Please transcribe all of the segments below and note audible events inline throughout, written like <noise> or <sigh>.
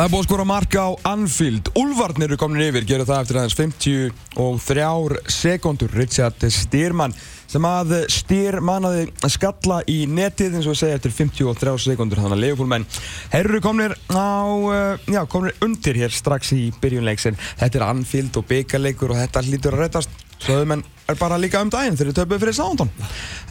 Það er búið að skora marka á Anfield. Ulfarnir eru komin yfir, gerur það eftir aðeins 53 sekundur. Richard Styrman sem að Styrmanaði skalla í netið eins og segja eftir 53 sekundur. Þannig að Leopoldmenn herru komnir á, uh, já, komnir undir hér strax í byrjunleiksin. Þetta er Anfield og byggarleikur og þetta hlýtur að rættast. Söðumenn er bara líka um daginn þegar þau töpuð fyrir Sándon.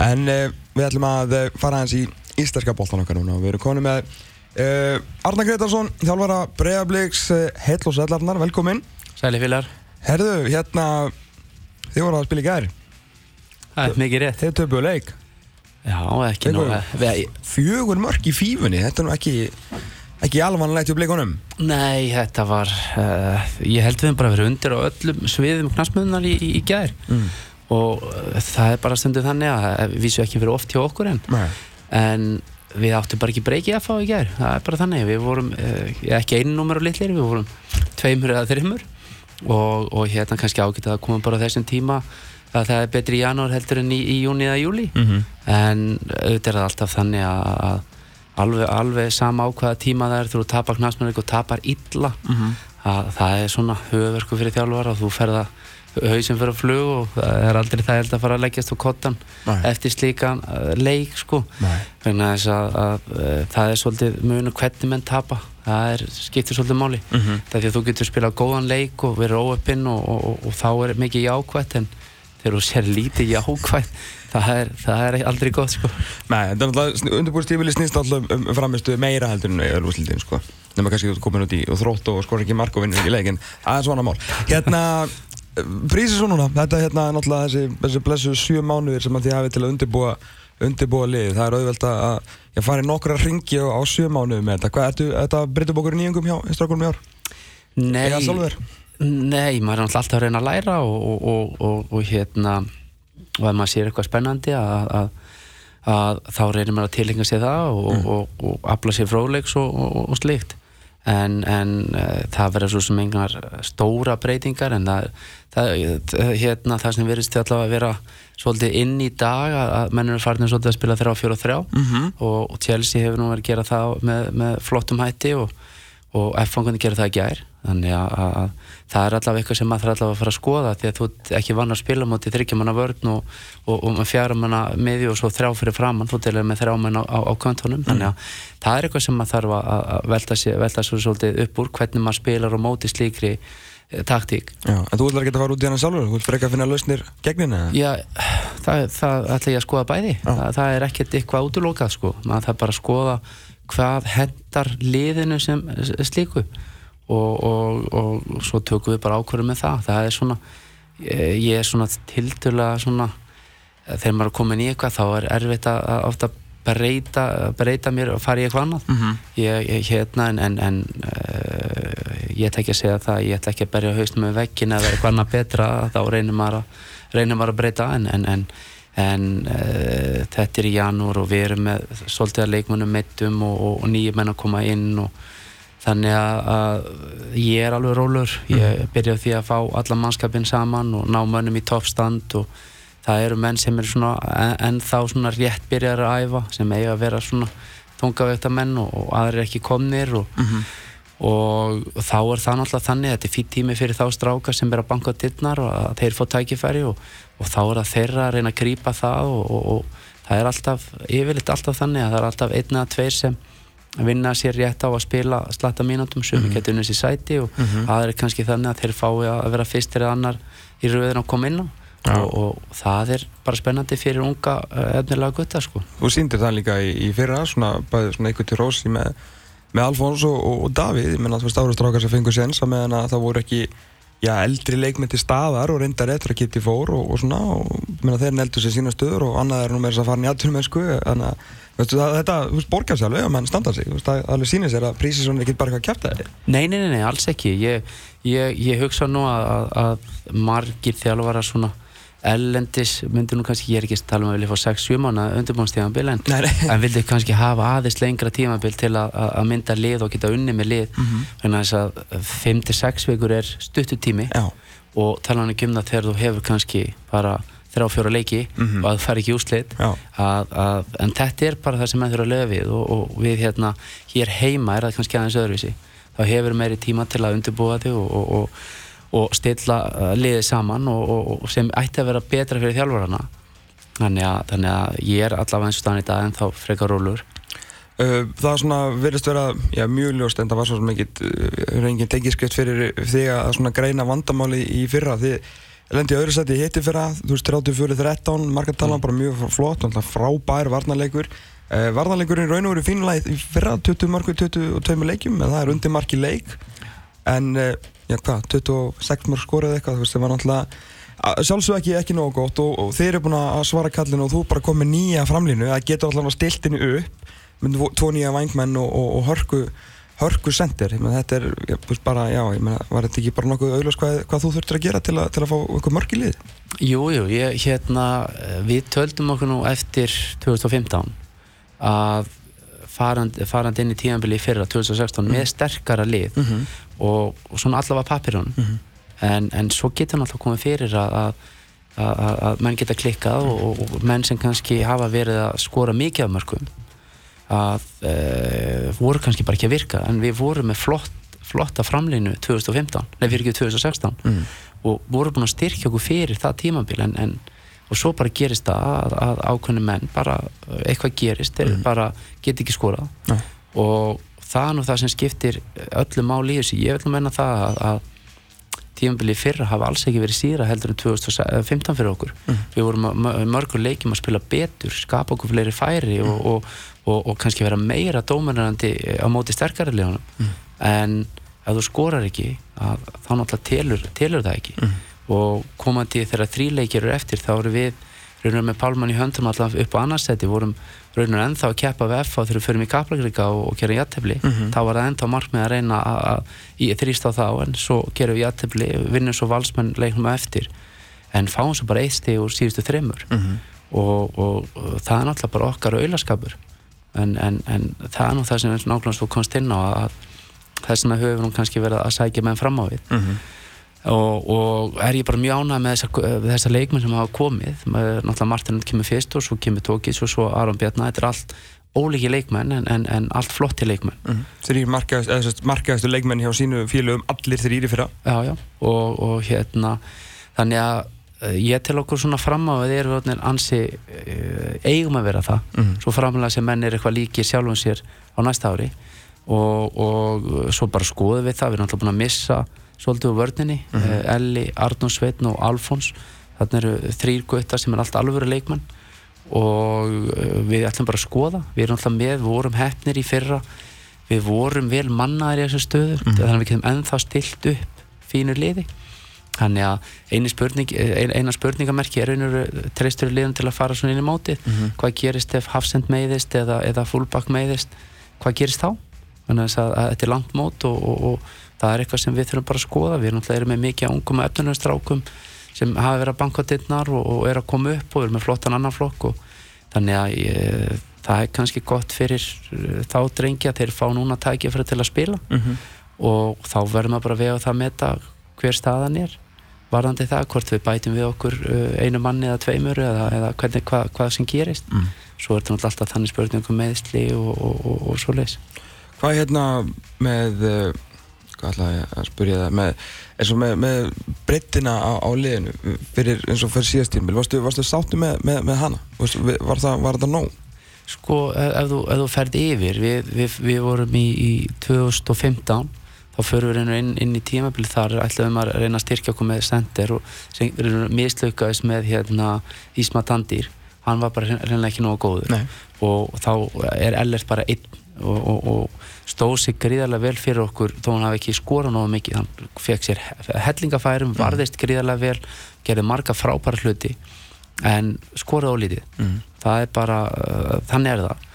En uh, við ætlum að uh, fara aðeins í íslenska bóltan okkar núna og við erum konið með Uh, Arnar Gretarsson, þjálfara Breiðablíks, uh, heill og sellarnar, velkomin Sæli félagar. Herðu, hérna, þið voru að spila í gæri Það er mikið rétt. Þið töpuðu leik. Já, ekki við, Fjögur mörk í fífunni, þetta er nú ekki ekki alvanlegt í blíkonum Nei, þetta var uh, ég held við bara verið undir á öllum sviðum knastmöðunar í, í, í gæri mm. og það er bara stundu þannig að við vísum ekki fyrir oft hjá okkur en, en við áttum bara ekki breykið að fá í gerð það er bara þannig, við vorum eh, ekki einu númur á litlir, við vorum tveimur eða þreimur og, og hérna kannski ágætið að koma bara á þessum tíma að það er betri í janúar heldur en í, í júni eða júli mm -hmm. en auðvitað er það alltaf þannig að alveg, alveg sama á hvaða tíma það er þú tapar knasmennleik og tapar illa mm -hmm. að það er svona höfverku fyrir þjálfara. Og þú ferða hausinn fyrir að flug og það er aldrei það held að fara að leggjast á kottan Nei. eftir slíkan uh, leik sko. Þannig að, að, að uh, það er svolítið munu hvernig menn tapa. Það er, skiptir svolítið máli. Mm -hmm. það er því að þú getur spilað góðan leik og verið óöppinn og, og, og, og þá er mikið jákvætt en þegar þú sér lítið jákvætt <laughs> það er, það er aldrei gott sko. Nei, þetta er náttúrulega undirbúrstífili snýst alltaf um framistu meira heldur en öðrúslítinn sko. Nema kannski þú komin út í og þrótt og skor ekki mark og vinnur ekki leik en það er svona mál. Hérna prísið svo núna, þetta er hérna náttúrulega þessi, þessi blessu sjö mánuðir sem þið hafið til að undirbúa, undirbúa lið, það er auðvelt að ég fari nokkra ringi á, sjö mánuðum með þetta, hvað, ertu, þetta breytið bókur í nýjungum hjá strafgólum í ár? Nei, Eða sjálfur? Nei, maður er alltaf að reyna að læra og, og, og, og hérna og ef maður sér eitthvað spennandi að, að, að þá reynir maður að tilhenga sér það og, Mm. og afla sér fróðleiks og slíkt en, en uh, það verður svo sem engar stóra breytingar en það, það, hérna, það sem verðist allavega að vera svolítið inn í dag að, að mennur farin svolítið að spila 3-4-3 Mm -hmm. og, og Chelsea hefur nú verið að gera það með, með flottum hætti og, og F-fangunni gera það ekki gær þannig að, að það er allavega eitthvað sem maður þarf allavega að fara að skoða því að þú ert ekki vann að spila mútið þryggjamanna vörn og, og, og með fjaramanna miði og svo þrjá fyrir framann þú delir með þrjámann á, á, á köntunum þannig að það er eitthvað sem maður þarf að, að velta sér velta sér svolítið upp úr hvernig maður spilar og móti slíkri eh, taktík. Já, en þú ætlar ekki að fara út í hana sjálfur, þú ætlar ekki að finna lausnir gegnin eða? Já, það, það ætla ég að skoða bæði. Það, það er ekkert eitthvað útlokað sko. Maður þarf bara að skoða hvað hendar liðinu sem slíku og, og, og svo tökum við bara ákvörðu með það það er svona ég, ég er svona tildulega svona þegar maður er komin í eitthvað þá er erfitt að, ofta breyta, breyta mér og fara í eitthvað annað Mm -hmm. ég, hérna en, en, en uh, ég ætla ekki að segja það ég ætla ekki að berja haustum með veggin eða eitthvað annað betra þá reynir maður að, reynir maður að breyta en, en, en, en uh, þetta er í janúar og við erum með svolítið að leikmennum mittum og, og, og nýjum menn að koma inn og þannig að, að ég er alveg rólur ég byrja á því að fá alla mannskapin saman og ná mönnum í toppstand og það eru menn sem er svona en, ennþá svona rétt byrjar að æfa sem eiga að vera svona þungavekta menn og, og aðrir ekki komnir og, og, og þá er það náttúrulega þannig að þetta er fýtt tími fyrir þá stráka sem er að banka dittnar og að þeir fá tækifæri og, og þá er það þeirra að reyna að grípa það og það er alltaf yfirleitt alltaf þannig að það er alltaf einn eða tveir sem vinna sér rétt á að spila slatta mínútum sem við getum unnið sér sæti og það er kannski þannig að þeir fái að vera fyrstir eða annar í rauðin að koma inn á. Já. og, og það er bara spennandi fyrir unga uh, efnilega gutta sko. Þú sýndir það líka í, í fyrra, svona, bæði svona eitthvað til rósi með, með Alfons og, og, og Davíð, ég menna að þú veist árastrákar sem fengur séns að meðan að það voru ekki já, eldri leikmenn til staðar og reyndar eftir að geti fór og, og svona og menna þeir neldu sér sína stöður og annað er nú með þess að fara nýjatur með sko þannig að veistu, það, þetta, þú veist, borgar sér alveg að menn standa sig, þú veist, það alveg sýnir sér að prísi svona ekki bara eitthvað að kæfta þeir Nei, nei, nei, nei, alls ekki. Ég, ég, ég hugsa nú að, að, að margir þjálfara svona ellendis, myndi nú kannski, ég er ekki að tala um að vilja fá 6-7 mánu undirbúinstímabil en, en vildi kannski hafa aðeins lengra tímabil til að, að að mynda lið og geta unni með lið. Mhm. þannig að þess að 5-6 vikur er stuttutími Já, og tala hann ekki um það þegar þú hefur kannski bara þrjá fjóra leiki Mhm. og að það fær ekki úslit Já. að, að, en þetta er bara það sem maður þurfa að löfa við og, og við hérna hér heima er það kannski aðeins öðruvísi þá hefur meiri tíma til að undirbúa þig og, og, og, og stilla uh, liðið saman og sem ætti að vera betra fyrir þjálfurana þannig að, þannig að ég er allavega eins og stann í dag en þá frekar rólur uh, Það svona verist vera já, mjög ljóst en það var svo mikið uh, reyngin tengiskrift fyrir þig að greina vandamáli í fyrra því lendi öðru seti hitti fyrra, þú veist 34-13 markartalan, mm. bara mjög flott frábær varnarleikur uh, varnarleikurinn raun og veru fínlega í fyrra 20 marku, 22 leikjum en það er undir marki leik en uh, já hvað, 26 mark skorið eitthvað, þú veist, það var náttúrulega sjálfsög ekki, ekki nógu gott og, og þeir eru búin að svara kallinu og þú bara komið nýja framlínu, það getur alltaf stiltinu upp með tvo nýja vangmenn og, og, og hörku hörku sendir, þetta er bara, já, ég meina, var þetta ekki bara nokkuð auðvitað hvað, hvað þú þurftir að gera til að, til að fá eitthvað mörg í lið? Jú, jú, ég, hérna, við töldum okkur nú eftir 2015 að farand, farand inn í tíanbili fyrra 2016 mm. með mhm. sterkara lið mm -hmm. og, og svona allavega papirun mm -hmm. en, en svo getur náttúrulega komið fyrir að, að, að menn geta klikkað og, og menn sem kannski hafa verið að skora mikið af mörgum að e, voru kannski bara ekki að virka en við vorum með flott, flotta framleinu 2015, nei fyrir ekki 2016 mm. og vorum búin að styrkja okkur fyrir það tímabil en, en og svo bara gerist það að, að ákveðinu menn bara eitthvað gerist þeir mm. bara get ekki skórað ja. og það er nú það sem skiptir öllu máli í þessu, ég vil nú menna það að, að tímabilið fyrra hafa alls ekki verið síra heldur en 2015 fyrir okkur mm. við vorum mörgur leikjum að spila betur skapa okkur fleiri færi mm. og, og, og, og kannski vera meira dómennandi á móti sterkari leðunum mm. en ef þú skorar ekki að, þá náttúrulega telur, telur það ekki mm. og komandi þegar þríleikir eru eftir þá eru við raunum með Pálmann í höndum alltaf upp á annarsæti vorum raunum ennþá að keppa við FA þegar við förum í Kaplagrika og, og gera jættefli mm -hmm. þá var það ennþá markmið að reyna að þrýst á þá en svo gerum við jættefli vinnum svo valsmenn leiknum eftir en fáum svo bara eitt steg úr síðustu þreymur mm -hmm. og, og, og það er náttúrulega bara okkar auðlaskapur en, en, en það er nú það sem nákvæmlega svo komst inn á að þess vegna höfum við kannski verið að sækja menn fram á við. Mm -hmm. Og, og er ég bara mjög ánæg með þessar þessa leikmenn sem hafa komið. Náttúrulega Martin kemur fyrst og svo kemur Tókis og svo Aron Bjarnar, þetta er allt ólíki leikmenn en, en, en allt flotti leikmenn. Mm -hmm. Þrýr markaðastu leikmenn hjá sínu félögum allir þrýri fyrra. Já, já, og, og hérna þannig að eh, ég til okkur svona fram á að þið eru ansi uh, eigum að vera það. Mm -hmm. svo framlega sem menn er eitthvað líki sjálfum sér á næsta ári. Og svo bara skoðum við það, við erum alltaf búin að missa svolítið úr vörninni. Mm -hmm. Elli, Arnón Sveitn og Alfons. Þarna eru þrýr guttar sem er allt alvöru leikmann og eh, við ætlum bara að skoða. Við erum alltaf með, við vorum hefnir í fyrra. Við vorum vel mannaðir í þessu stöðu mm -hmm. þannig að við getum ennþá stilt upp fínur liði þannig að eina spurning, eina spurningamerki er einhverju treystur liðum til að fara svona inn í mótið mm -hmm. hvað gerist ef Hafsend meiðist eða, eða Fullback meiðist hvað gerist þá? þannig að, að þetta er langt mót og, og, og það er eitthvað sem við þurfum bara að skoða við erum alltaf með mikið ungum og efnunarstrákum sem hafa verið að banka dittnar og, og er að koma upp og er með flottan annan flokk og þannig að ég, það er kannski gott fyrir uh, þá drengja þeir fá núna tækja til að spila mm -hmm. og þá verðum við bara að vega það að meta hver staðan er varðandi það, hvort við bætum við okkur uh, einu manni eða tveimur eða, eða hvernig, hva, hvað sem gerist mm. svo er þetta alltaf þannig spurningum meðsli og, og, og, og svo leiðis Hvað er hérna með uh, hvað ætlaði ég að spyrja það með, eins og með, með breyttina á, á liðinu fyrir, eins og fyrir síðastíðin varstu, varstu sáttu með, með, með hana? Varstu, var, það nóg? Sko, ef þú, ef þú ferði yfir við, við, við vorum í, í 2015 þá förum við inn, inn í tímabili þar ætlaðum að reyna að styrkja okkur með sender og mislaukaðis með hérna, Ísma Tandir hann var bara reynilega ekki nógu góður Nei. og þá er Ellert bara einn og, og, og stóð sig gríðarlega vel fyrir okkur þó hann hafi ekki skorað náðu mikið hann fekk sér hellingafærum, mm. varðist gríðarlega vel gerði marga frábæra hluti en skoraði ólítið mm. það er bara, uh, þannig er það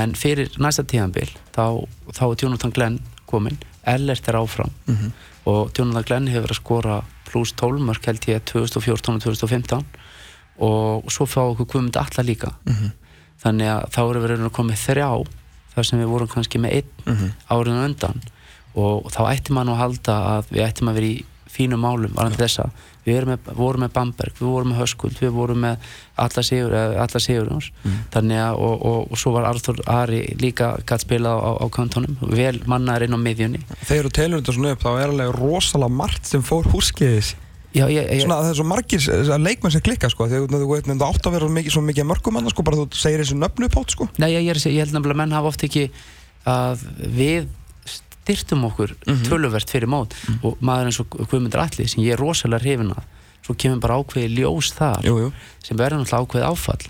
en fyrir næsta tíðanbíl þá, þá er Jonathan Glenn komin Ellert er áfram mm -hmm. og Jonathan Glenn hefur verið að skora pluss 12 mörg held ég 2014 og 2015 og svo fá okkur komið allar líka -hmm. þannig að þá eru við komið þrjá þar sem við vorum kannski með einn mm -hmm. árið undan og þá ætti maður að halda að við ættum að vera í fínu málum varðan þessa við með, vorum með Bamberg, við vorum með Höskuld við vorum með alla sigur, alla sigurjóns mm. þannig að og, og, og svo var Arþur Ari líka gætt spilað á, á kantónum, vel mannaður inn á miðjunni Þegar þú telur þetta svona upp þá er alveg rosalega margt sem fór húskiðis Já, ég, ég, svona, það er svo margir leikmenn sem klikka sko, þegar þú veit, það átt að vera mikið, svo mikið mörgum annars, sko, bara þú segir þessu nöfnu upp átt sko. Nei, ég, ég held nefnilega að menn hafa oft ekki að við styrtum okkur mm -hmm. töluvert fyrir mót mm -hmm. og maður eins og Guðmundur Alli sem ég er rosalega hrifin að svo kemur bara ákveði ljós þar jú, jú. sem verður náttúrulega ákveði áfall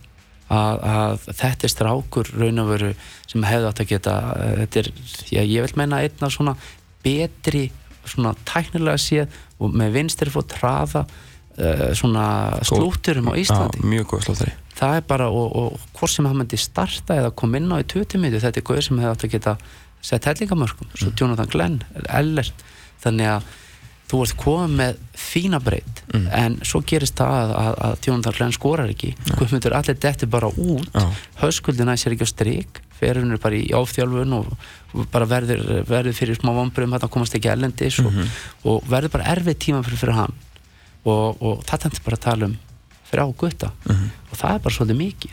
að, að þetta er strákur raun og veru sem hefði átt að geta þetta er, já, ég vil menna einna svona betri svona tæknilega séð og með vinstir fótt hraða uh, svona slúturum á Íslandi já, mjög góð slúturi það er bara, og, og hvort sem það myndi starta eða koma inn á í 20 minnir þetta er góð sem hefði átt að geta sett hellingamörkum, svo mm. Jonathan Glenn ellert, þannig að þú ert komið með fína breytt mm. en svo gerist það að, að, Jonathan Glenn skorar ekki Guðmundur allir detti bara út Já. höskuldina sér ekki á stryk ferurinn er bara í áfþjálfun og, og bara verður, verður fyrir smá vombriðum að komast ekki ellendis mm -hmm. og, og verður bara erfið tíma fyrir, fyrir hann og, og það tendur bara að tala um fyrir águtta -hmm. og það er bara svolítið mikið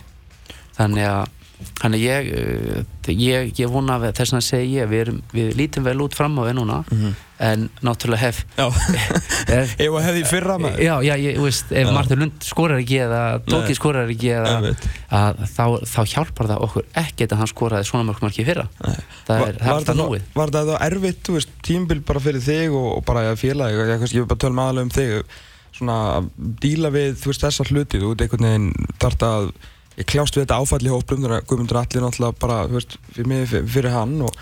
þannig að Þannig ég, eh, ég, ég vona þess að segja, við, við lítum vel út fram á við núna, mm -hmm. en náttúrulega <laughs> hef... Ef að hefði fyrra maður. Já, já, ég veist, ef Martur Lund skorar ekki eða Tóki skorar ekki eða, að, þá, þá hjálpar það okkur ekkert að hann skoraði svona mörg marki fyrra. Nei. Það er alltaf núið. Var það þá erfitt, þú veist, tímbil bara fyrir þig og, og bara félagi, ég, ég vil bara tölma aðalega um þig, svona að díla við, þú veist, þessa hluti, þú veit, einhvern veginn það að ég kljást við þetta áfalli hóplum þannig að Guðmundur Alli náttúrulega bara veist, fyrir, fyrir hann og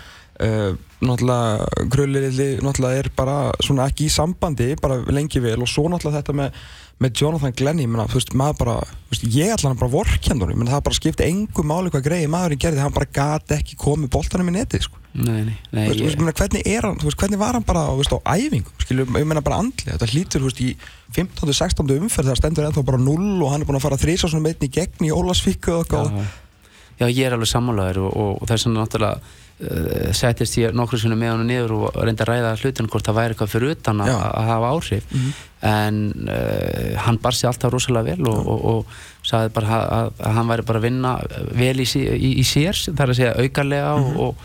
uh, náttúrulega Gröllirili náttúrulega er bara svona ekki í sambandi bara lengi vel og svo náttúrulega þetta með, með Jonathan Glenn ég menna, þú veist, maður bara veist, ég ætla hann bara vorkjandunum, ég menna það bara skipti engu máli hvað greið maðurinn gerði, hann bara gati ekki komið bóltanum í netið, sko Nei, nei, nei veist, ég... veist, hvernig er hann, veist, hvernig var hann bara veist, á æfingum, skilju, ég menna bara andli þetta hlýtur í 15. 16. umferð það stendur ennþá bara 0 og hann er búin að fara þrýsa svona meitni í gegn í Ólasvíku og já, já, ég er alveg sammálaður og, og, og þess að náttúrulega uh, settist ég nokkru svona með hann niður og reyndi að ræða hlutin hvort það væri eitthvað fyrir utan að hafa áhrif mm -hmm. en uh, hann bar sér alltaf rosalega vel og, og sagði bara að, að hann væri bara að vinna vel í, í, í sér, það er að segja aukarlega mm -hmm. og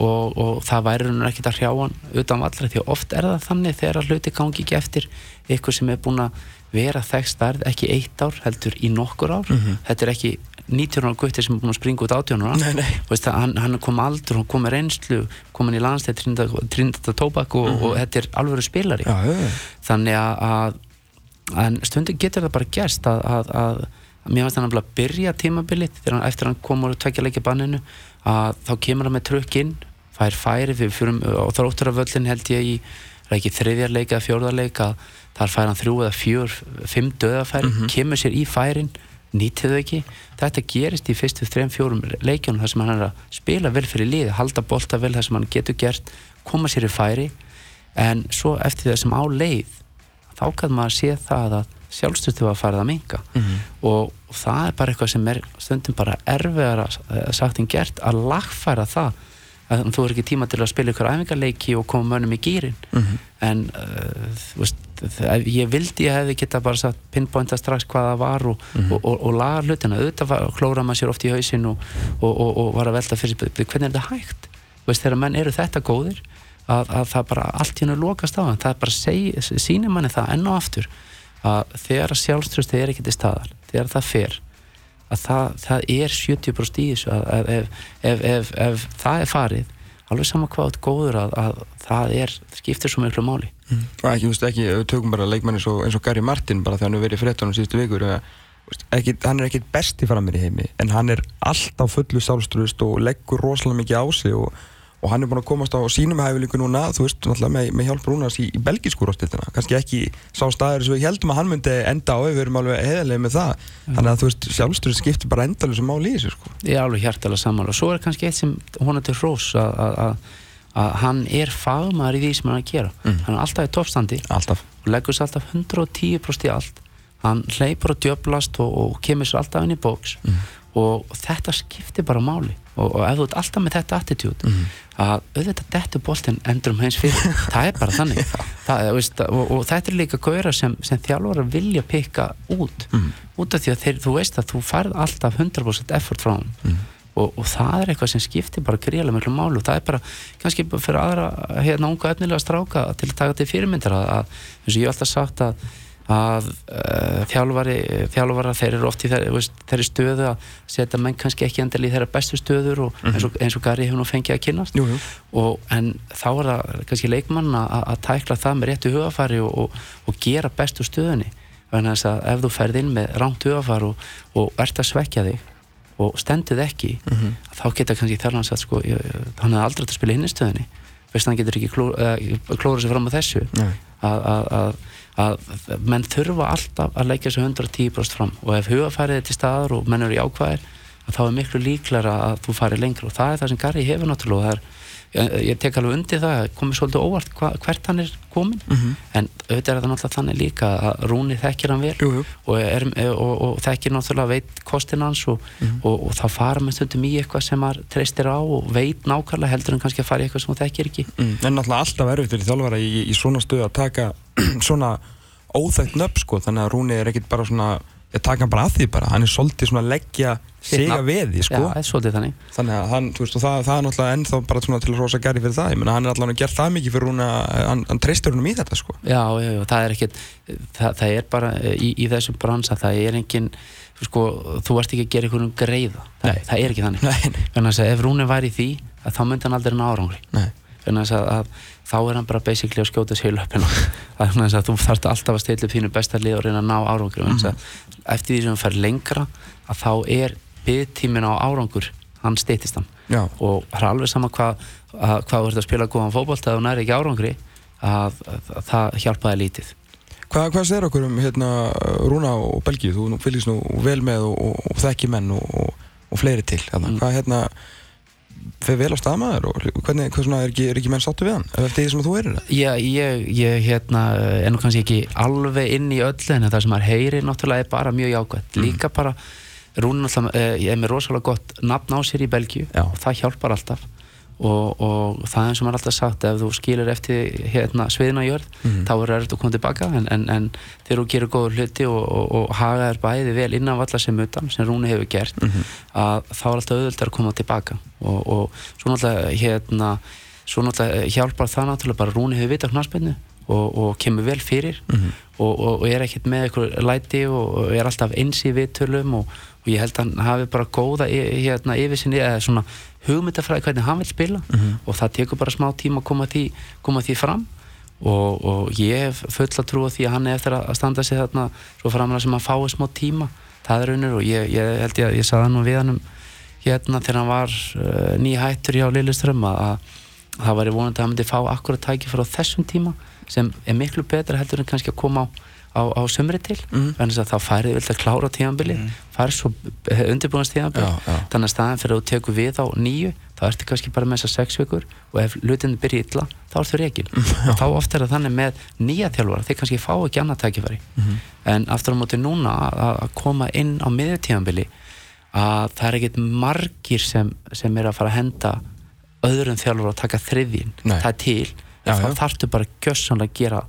og, og það væri hann ekkert að hrjá hann utan vallra því oft er það þannig þegar hluti gangi ekki eftir eitthvað sem er búin að vera þekst starð ekki eitt ár heldur í nokkur ár mm -hmm. þetta er ekki 19 ára gutti sem er búin að springa út 18 ára hann, hann kom aldur, hann kom með reynslu komin í landstæð trindata tóbak og, mm -hmm. og þetta er alveg spilari ja, ja. þannig að, að stundin getur það bara gerst að, að, að mér finnst hann að byrja tímabilið eftir hann kom úr tveikja leikja banninu að þá kemur hann með trökkinn fær færi, við fyrum á þrótturaföllin held ég í, ekki þriðjarleika fjórðarleika, þar fær hann þrjú eða fjör, fimm döðafæri mm -hmm. kemur sér í færin, nýtið þau ekki þetta gerist í fyrstu þrejum fjórum leikjónum þar sem hann er að spila vel fyrir lið, halda bolta vel þar sem hann getur gert koma sér í færi en svo eftir þessum á leið þá kann maður sé það að sjálfstöðu að fara það að minga mm -hmm. og, það er bara eitthvað sem er stundum bara erfiðar að sagt en gert að lagfæra það að þú er ekki tíma til að spila ykkur æfingarleiki og koma mönnum í gýrin mm -hmm. en uh, veist, það, ég vildi ég hefði geta bara satt pinpointa strax hvað það var og, mm -hmm. og, og laga hlutina, auðvitað klóra maður sér oft í hausin og var að velta fyrir hvernig er þetta hægt? Veist, þegar menn eru þetta góðir að, að það bara allt hérna lokast á það bara seg, sínir manni það enn og aftur að þegar sjálfströsti er ekki til staðar, þegar það fer að það, það er 70% í þessu að ef, ef, ef, ef það er farið alveg saman hvað góður að, að það er, skiptir svo miklu máli mm. og ekki, þú veist ekki, við tökum bara leikmann eins og, eins og Gary Martin bara þegar hann er verið fréttanum síðustu vikur ekki, hann er ekkit besti framir í heimi en hann er alltaf fullu sjálfströst og leggur rosalega mikið á sig og og hann er búin að komast á sínum hæfileiku núna þú veist, með, með hjálp Rúnars í, í belgísku rostiltina, kannski ekki sá staður sem við heldum að hann myndi enda á við erum alveg heðilega með það mm. þannig að þú veist, sjálfstöður skiptir bara endalur sem máli í þessu sko. Ég er alveg hjartalega saman og svo er kannski eitt sem hún er til hrós að hann er fagmar í því sem hann er að gera mm. hann er alltaf í toppstandi alltaf. og leggur sér alltaf 110% í allt hann hleypur og djöblast og, og kemur sér alltaf inn í bóks mm. og þetta skiptir bara máli og, og ef þú ert alltaf með þetta attitút mm -hmm. Að auðvitað dettu bóltinn endur um hens fyrir <laughs> það er bara þannig. Það veist, og, og þetta er líka gauðra sem, sem þjálfara vilja pikka út. Mhm. út af því að þeir, þú veist að þú færð alltaf 100% effort frá hann Mhm. og, og það er eitthvað sem skiptir bara gríðlega miklu málu og það er bara kannski fyrir aðra hérna unga efnilega stráka til að taka til fyrirmyndar að, að eins og ég hef alltaf sagt að að uh, þjálfari, þjálfara þeir eru oft í þeirri, þeirri stöðu að setja menn kannski ekki endil í þeirra bestu stöður og eins, og, eins og Gary hefur nú fengið að kynast Jú, jú. og, en þá er það kannski leikmann að, að tækla það með réttu hugafari og, og, og gera bestu stöðunni þannig að ef þú ferð inn með rámt hugafar og, og ert að svekja þig og stenduð ekki Mhm. þá geta kannski þjálfan sagt sko, hann hefði aldrei að spila hinn í stöðunni veist hann getur ekki kló, uh, klóra sig fram á þessu að, menn þurfa alltaf að leggja sig 110% fram. Og ef hugafærið er til staðar og menn eru jákvæðir að þá er miklu líklara að þú farir lengra. Og það er það sem Garri hefur náttúrulega og það er, ég, ég tek alveg undir það komið svolítið óvart hva, hvert hann er komin Mhm. en auðvitað er það náttúrulega þannig líka að Rúni þekkir hann vel Jú, jú. og, er, og, og þekkir náttúrulega veit kostin hans og, og, og þá fara með stundum í eitthvað sem maður treystir á og veit nákvæmlega heldur en kannski að fara í eitthvað sem þú þekkir ekki Mm. En náttúrulega alltaf erfitt fyrir þjálfara í, í svona stöðu að taka <clears throat> svona óþægt nöfn sko, þannig að Rúni er ekkit bara svona, ég taka hann bara að því bara, hann er svolítið svona að leggja að veði sko, Já, það er svolítið þannig. Þannig að hann, þú veist, og það, það er náttúrulega ennþá bara svona til að rosa gæri fyrir það, ég menna hann er allavega gert það mikið fyrir Rúni að hann, hann treystur húnum í þetta sko. Já, já, já, það er ekkert það, það er bara í, í þessum bransa það er engin, sko, þú ert ekki að gera einhvern greiða, það, það er ekki þannig. Nei, nei, þannig að ef Rúni væri því að þá myndi hann aldrei ná árangri. Nei. þannig að, að þá er hann bara basically að skjóta sér í löpina þannig að þú þarft alltaf að stilla upp þínu besta lið og reyna að ná árangri mm -hmm. eftir því sem hann fer lengra að þá er byggtímin á árangur hann steytist hann Já, og það er alveg sama hvað að, hvað þú ert að spila góðan fótbolt ef þú næri ekki árangri að, að, að það hjálpaði lítið Hvað, hvað segir okkur um hérna, Rúna og Belgíu? Þú fylgist nú vel með og, og, og þekki menn og, og, fleiri til. Mm. Hvað hérna, fer vel á staðmaður og hvernig, hvað svona, er ekki, er ekki menn sáttu við hann? Ef eftir því sem þú erir það? Já, ég, ég hérna, er nú kannski ekki alveg inn í öllu en það sem maður heyri náttúrulega er bara mjög jákvæmt líka bara, Rúni náttúrulega eh, ég er með rosalega gott nafn á sér í Belgíu. Og það hjálpar alltaf og, og það er eins og maður er alltaf sagt ef þú skilur eftir hérna, sviðina jörð Mhm. þá er það að koma tilbaka en, en, en þegar þú gerir góður hluti og, og, og haga þér bæði vel innan valla sem utan sem Rúni hefur gert Mhm. að þá er alltaf auðvöld að koma tilbaka og, og svo náttúrulega hérna, svo náttúrulega hjálpar það náttúrulega bara Rúni hefur vita knarspennu og, og kemur vel fyrir Mhm. og, og, og er ekkert með eitthvað læti og, og er alltaf eins í viðtölum og, og ég held að hann hafi bara góða hérna, yfir sinni eða svona hugmyndafræði hvernig hann vil spila. Mhm. og það tekur bara smá tíma að koma því, koma því fram. Og, og ég hef full að trúa því að hann er eftir að standa sig þarna svo framlega sem að fái smá tíma. Það er unnur og ég, ég held ég að ég sagði hann við hann um hérna þegar hann var uh, nýhættur hjá Lilleström að, að það væri vonandi að hann myndi fá akkurat tæki frá þessum tíma sem er miklu betra heldur en kannski að koma á, á, á sömri til. Mhm. en þess að þá færið vilt að klára tíðanbili mm. færið svo undirbúinast tíðanbili þannig að staðan fyrir að þú tekur við á nýju þá ertu kannski bara með þessar sex vikur og ef hlutinu byrja illa þá ertu reygin og <laughs> þá oft er það þannig með nýja þjálfara þeir kannski fá ekki annað tækifæri. En aftur á móti núna að koma inn á miðjutíðanbili að það er ekkert margir sem, sem er að fara að henda öðrum þjálfara að taka þriðjinn. Nei. það er til, þá þarftu bara gjössanlega að gera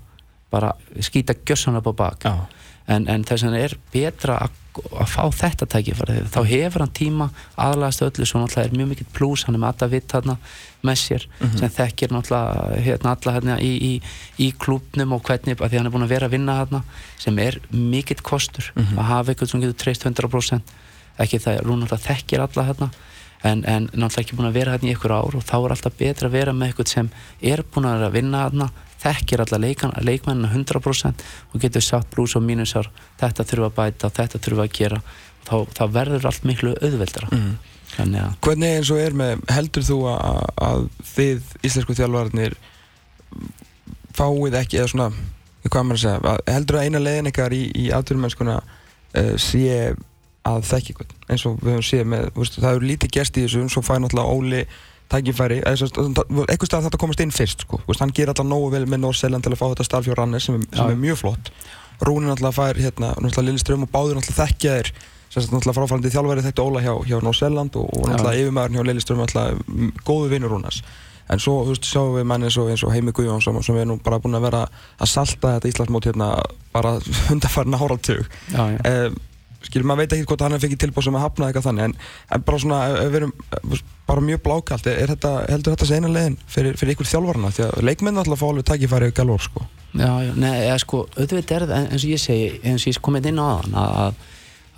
bara skýta gjössanlega på bak. Já. en, en þess vegna er betra að, að fá þetta tækifæri. Þá hefur hann tíma aðlæðast öllu svo náttúrulega er mjög mikill plús hann er með alltaf vitt þarna með sér sem þekkir náttúrulega hérna alla hérna í, í, í klúbnum og hvernig að því hann er búin að vera að vinna þarna sem er mikill kostur að hafa eitthvað sem getur treyst 100% ekki það, hún náttúrulega þekkir alla hérna en, en náttúrulega ekki búin að vera hérna í ykkur ár og þá er alltaf betra að vera með eitthvað sem er búin að vera að vinna hérna þekkir alla leikmennina 100% og getur sagt blús og mínusar. Þetta þurfa að bæta, þetta þurfa að gera. Þá, þá verður allt miklu auðveldara. Mhm. þannig að Hvernig eins og er með, heldur þú að, að þið íslensku þjálfarnir fáið ekki, eða svona, hvað maður að segja, heldur að eina leiðin ykkar í, í atvinnumennskuna uh, sé að eitthvað, eins og við höfum séð með, það eru lítið gerst í þessu, svo fær náttúrulega Óli tækifæri, eitthvað stað þetta komast inn fyrst, sko, veist, hann ger alltaf nógu vel með Norseland til að fá þetta starf hjá Rannes sem, sem er mjög flott. Rúni náttúrulega fær, hérna, náttúrulega Lili Ström og báður náttúrulega þekkja sagt náttúrulega fráfærandi þjálfæri þetta Óla hjá, hjá Norseland og, og náttúrulega yfirmaðurinn hjá Lili Ström náttúrulega mm, góðu vinnur Rúnars en svo veist, sjáum við manni eins og, eins og Heimi Guðjón sem, við erum bara búin að vera að salta þetta Íslandsmót hérna bara <laughs> já. um, skilur maður veit ekki hvort hann fekk tilbúð sem að hafna eitthvað þannig en, en bara svona, við erum bara mjög blákalt, er þetta, heldur þetta segna leiðin fyrir, fyrir ykkur þjálfarna því að leikmenn alltaf fá alveg tækifæri og galvor sko. Já, já, nei, eða sko, auðvitað er það eins og ég segi, eins og ég komið inn á þann að,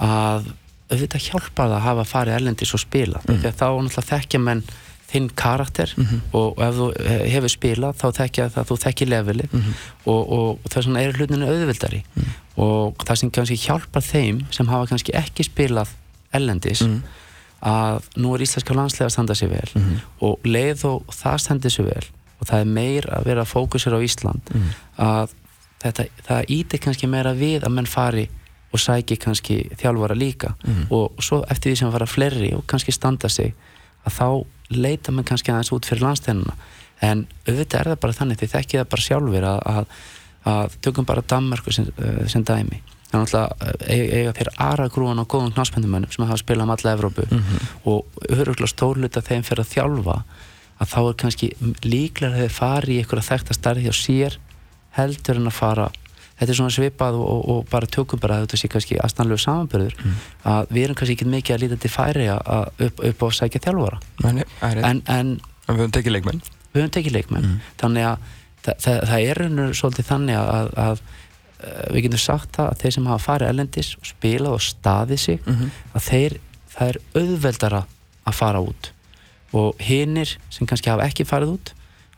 að auðvitað hjálpar það að hafa farið erlendis og spila mm. því að þá náttúrulega þekkja menn þinn karakter og ef þú eh, hefur spilað þá þekkja það þú þekkir levelið og, og, og þess vegna er hlutinu auðvildari og það sem kannski hjálpar þeim sem hafa kannski ekki spilað erlendis að nú er íslenska landslega að standa sér vel. Og leið og það stendur sér vel og það er meir að vera fókusir á Ísland að þetta, það ítir kannski meira við að menn fari og sæki kannski þjálfara líka. Og svo eftir því sem fara fleiri og kannski standa sig að þá leita menn kannski aðeins út fyrir landstænuna en auðvitað er það bara þannig því þekki það bara sjálfur að, að, að tökum bara Danmarku sem, uh, sem dæmi. Þannig að eiga, eiga þeir aðra grúan á góðum knáspendumönnum sem hafa spilað um alla Evrópu. Og öruglega stórluta þeim fyrir að þjálfa að þá er kannski líklega að þeir fari í einhverja þekkta starfi hjá sér heldur en að fara. Þetta er svona svipað og, og, og bara tökum bara þetta sé kannski aðstæðanlegu samanbyrður að við erum kannski ekki mikið að líta til færi að upp, upp á að sækja það er rétt. en, en en við höfum tekið leikmenn. við höfum tekið leikmenn. Þannig að það, það, það er raunur svolítið þannig að, að, að við getum sagt það að þeir sem hafa farið ellendis og spilað og staðið sig að þeir, það er auðveldara að fara út. Og hinnir sem kannski hafa ekki farið út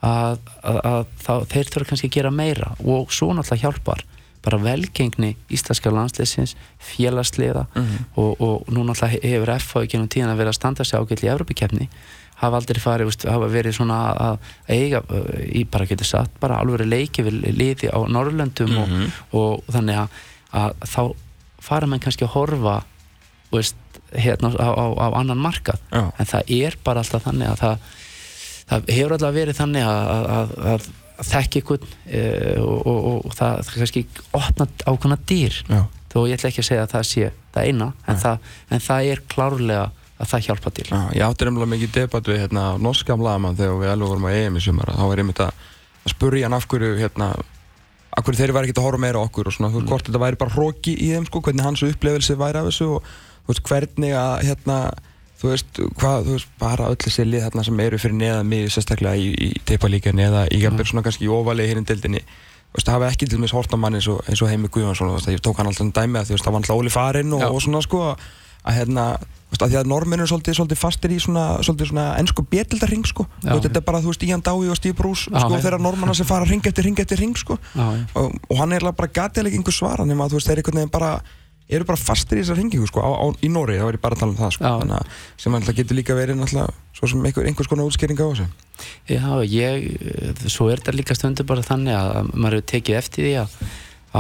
að, að, þeir þurfa kannski að gera meira. Og svo náttúrulega hjálpar bara velgengni íslenska landsleysins félagsliða og, og nú náttúrulega hefur FH í genum tíðan að vera að standa sig ágætli í Evropakefni hafa aldrei farið, veist, hafa verið svona að eiga, í bara getur satt bara alveg leiki við liði á Norrlöndum og, og þannig að, að þá fara menn kannski að horfa veist, hérna á, á, á annan markað Já. en það er bara alltaf þannig að það, það hefur alltaf verið þannig að, að, að, þekki ykkur e, og, og, og, og það, það kannski opna ákvæmna dýr Já. þó ég ætla ekki að segja að það sé það eina en, það, en það er klárlega að það hjálpa til. Já, ég átti nefnilega mikið debatt við hérna, norska blaðamann þegar við alveg vorum á EM í sumar þá var einmitt að, að spurja hann af hverju hérna, af hverju þeir væri ekki að horfa meira okkur og svona, þú veist, hvort þetta væri bara hróki í þeim sko, hvernig hans upplefelse væri af þessu og þú veist, hvernig að hérna, þú veist, hvað, þú veist, bara öll þessi lið þarna sem eru fyrir neðan mig sérstaklega í, í teipalíkan eða í jafnvel svona kannski í óvalegi hérna í deildinni þú veist, það hafi ekki til dæmis hort á mann eins og, eins og Heimi Guðjónsson, þú veist, ég tók hann alltaf um dæmi að þú veist, það var alltaf Óli farinn og, og svona sko að hérna, að því að normenn eru svolítið, svolítið fastir í svona, svolítið svona ennsku bjetildarring sko, Já. og þetta er bara, þú veist, Ian Dái og Steve Bruce, Já, sko, þeirra normanna sem fara ring eftir ring eftir ring, sko. Já, og, og hann er bara gatilega einhver svara nema að þú veist, þeir einhvern veginn bara eru bara fastir í þessar ringingu, sko, á, á, í Nóri þá er ég bara að tala um það, sko, þannig að sem alltaf getur líka verið náttúrulega svo sem einhver, einhvers konar útskýring á þessu. Já, ég, svo er þetta líka stundur bara þannig að maður hefur tekið eftir því að,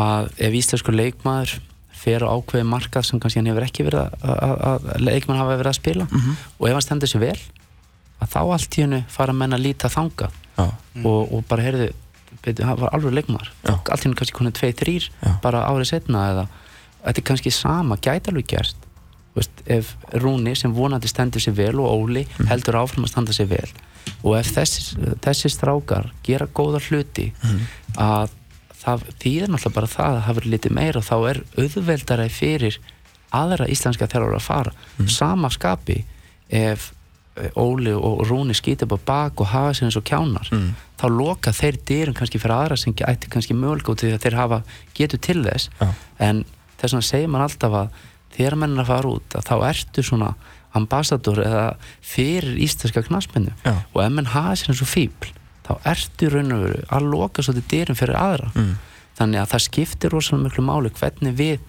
að ef íslenskur leikmaður fer á ákveði markað sem kannski hann hefur ekki verið að, leikmann hafa verið að spila. Og ef hann stendur sér vel að þá allt í hennu fara menn að líta þangað. Já, og, og bara heyrðu hann var alveg leikmaður. Já. allt í hennu kannski tvei, þrýr Já. bara árið setna eða þetta er kannski sama, gæti alveg gerst. Veist, ef Rúni sem vonandi stendur sér vel og Óli heldur áfram að standa sér vel. Og ef þessi, þessi strákar gera góða hluti að það þýðir náttúrulega bara það að hafa litið meira og þá er auðveldara fyrir aðra íslenska þjálfur að fara sama skapi ef eh, Óli og Rúni skýta á bak og hafa sér eins og kjánar Mm. þá loka þeir dyrum kannski fyrir aðra sem ætti kannski mögulega út því að þeir hafa getur til þess Já. en þess vegna segir mann alltaf að þegar menn er að fara út að þá ertu svona ambassador eða fyrir íslenska knarsmennu Já. og ef menn hafa sér eins og fíbl þá ertu raun og veru að loka svolítið dyrum fyrir aðra. Mm. þannig að það skiptir rosalega miklu máli hvernig við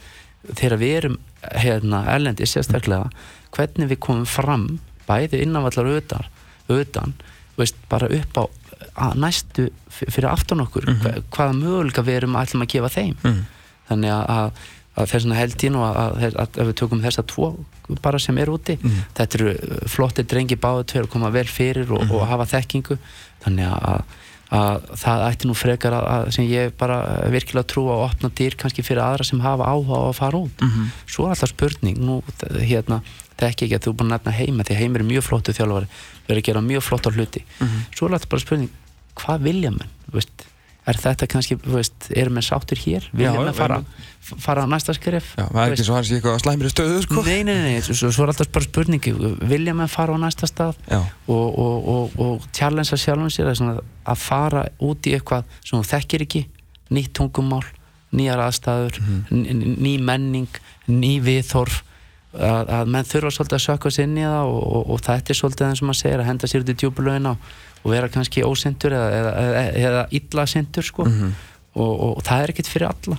þegar við erum hérna, erlendi sérstaklega hvernig við komum fram bæði innanvallar utan, utan veist, bara upp á að næstu fyrir aftan okkur hva, hvaða möguleika við erum ætlum að gefa þeim. Mhm. þannig að, að, að þess vegna held ég nú að, að, að, að ef við tökum þessa tvo bara sem er úti þetta eru uh, flottir drengi báðu tveir að koma vel fyrir og, og hafa þekkingu þannig að, að það ætti nú frekar að, að sem ég bara virkilega trú að opna dyr kannski fyrir aðra sem hafa áhuga á að fara út Mhm. svo er alltaf spurning nú hérna þekki ekki að þú er búin að nefna heima því heimir er mjög flottu þjálfari við erum að gera mjög flott á hluti Mhm. svo er þetta bara spurning, hvað vilja menn þú veist, er þetta kannski þú veist, eru menn sáttur hér, vilja Já, menn fara, fara á næsta skref? Já, það er ekki svo hans í eitthvað slæmri stöðu sko. Nei, nei, nei, svo, svo er alltaf bara spurningi vilja menn fara á næsta stað? Og, og, og, og challengea sjálfum sér að, að fara út í eitthvað sem þú þekkir ekki, nýtt tungumál nýjar aðstæður ný, ný menning, ný viðþorf að, að menn þurfa svolítið að sökka sér inn í það og, og, og þetta er svolítið eins og maður segir að henda sér út í djúbulögina og, og vera kannski ósindur eða, eða, eða, eða illa sindur sko. Mhm. og, og, og það er ekkert fyrir alla.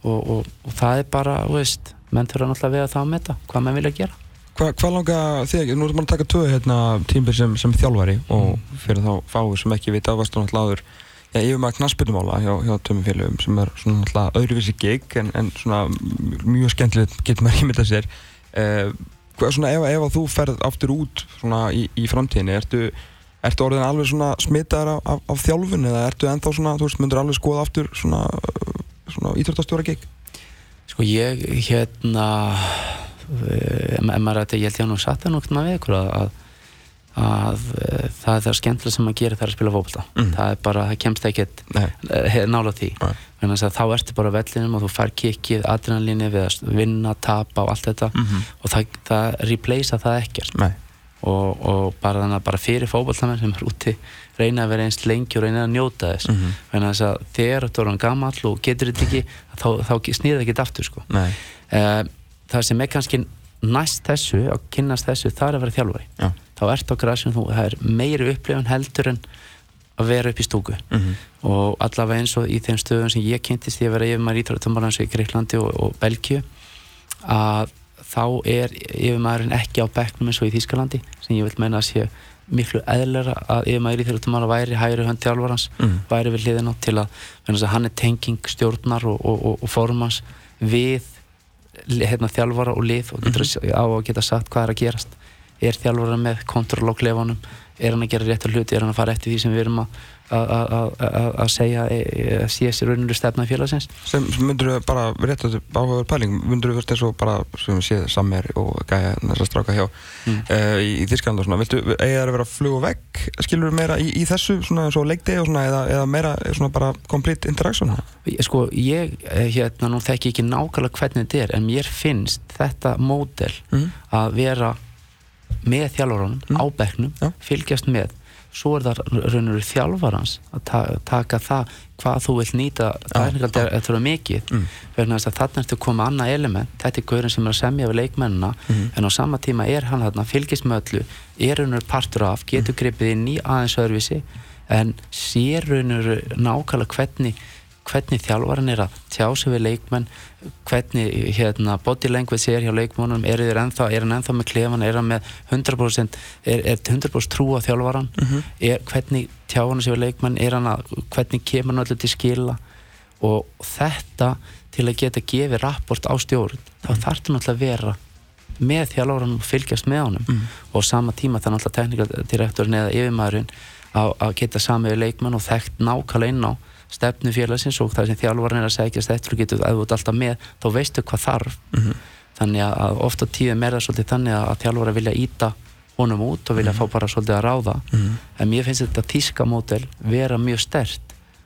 Og, og, og það er bara, veist menn þurfa náttúrulega að vega það að metta hvað menn vilja gera. Hva, Hvað langa þig, nú erum við að taka tvö hérna, tímbil sem, sem þjálfari og fyrir þá fáið sem ekki vita varstu náttúrulega áður Já, yfir maður knaspitumála hjá, hjá tömum félögum sem er svona náttúrulega öðruvísi gig en, en svona mjög skemmtilegt getur maður ímyndað sér. Uh, hvað svona ef, ef að þú ferð aftur út svona í, í framtíðinni ertu, ertu orðin alveg svona smitaðar af, af, af þjálfun eða ertu ennþá svona, þú veist, myndur alveg skoða aftur svona, uh, svona íþróttastjóra gig? Sko ég hérna eh, ef maður að ég held ég að nú satt það nokt maður við ykkur að, að, að eh, það er það skemmtilega sem maður gerir það er að spila fókbalta Mm. það er bara, það kemst ekkert eh, nála því. Þá ertu bara vellinum og þú fær kikkið, adrenalíni við að vinna, tapa og allt þetta. Mhm. og það, það replacea það ekkert. Nei, og, og bara þannig að bara fyrir fókbaltamenn sem er úti reyna að vera einst lengi og reyna að njóta þess Mhm. þannig að þegar þú erum gamall og getur þetta ekki þá, þá snýr það ekki aftur sko. Eh, það sem er kannski næst þessu, að kynnast þessu það er að vera þjálfari Já. þá ert á græsum þú, það er meiri upplifun heldur en að vera upp í stúku Mhm. og allavega eins og í þeim stöðum sem ég kynntist ég að vera yfir maður íþróttumar í Greiklandi og, og Belgíu að þá er yfir maðurinn ekki á bekknum eins og í Þýskalandi sem ég vil meina að sé miklu eðlera að yfir maður íþróttumar væri hægri hönd þjálfarans Mhm. væri við hliðina á til að, að hann er tenging stjórnar og, og, og, og formans við hérna, þjálfara og lið og getur Mhm. á að geta sagt hvað er að gerast er þjálfara með kontroll á klefanum er hann að gera rétt hluti, er hann að fara eftir því sem við erum að að- segja e, e, að sé sér rauninu stefna félagsins sem, sem myndur þau bara rétt að áhugaður pæling myndur þau verið eins og bara sem við séð sammer og gæja þess að stráka hjá Mm. uh, í, í Þískland og svona viltu, eiga þær að vera flug og vegg skilur þau meira í, í þessu svona eins og leikdegi og svona eða, eða meira svona bara complete interaction Ég- sko ég eh, hérna nú þekki ekki nákvæmlega hvernig þetta er en mér finnst þetta módel mm. að vera með þjálfarunum Mm. á bekknum, Já. fylgjast með svo er það raunur þjálfarans að ta taka það hvað þú vilt nýta tæknikald já. er þetta er mikið Mm. þess að þarna ertu að koma annað element þetta er gaurin sem er að semja við leikmennina Mhm. en á sama tíma er hann þarna fylgjast með öllu, er raunur partur af getur gripið inn í aðeins öðruvísi en sér raunur nákvæmlega hvernig hvernig þjálfarin er að tjá sig við leikmenn hvernig hérna, body language er hjá leikmennum er, er, ennþá, hann ennþá með klefan er hann með 100% er, er 100% trú á þjálfaran Mhm. er, hvernig tjá hann sig við leikmenn hann að, hvernig kemur hann öllu til skila og þetta til að geta gefið rapport á stjórn þá þarf það náttúrulega að vera með þjálfaranum og fylgjast með honum Mm. og sama tíma það náttúrulega teknikaldirektorin eða yfirmaðurinn að, geta samið leikmenn og þekkt nákvæmlega inn á stefnu félagsins og það sem þjálfarinn er að segja eftir og getur að þú ert alltaf með þá veistu hvað þarf Mhm. þannig að, ofta tíðum er það svolítið þannig að, þjálfara vilja íta honum út og vilja fá bara svolítið að ráða Mhm. en mér finnst þetta þíska mótel vera mjög stert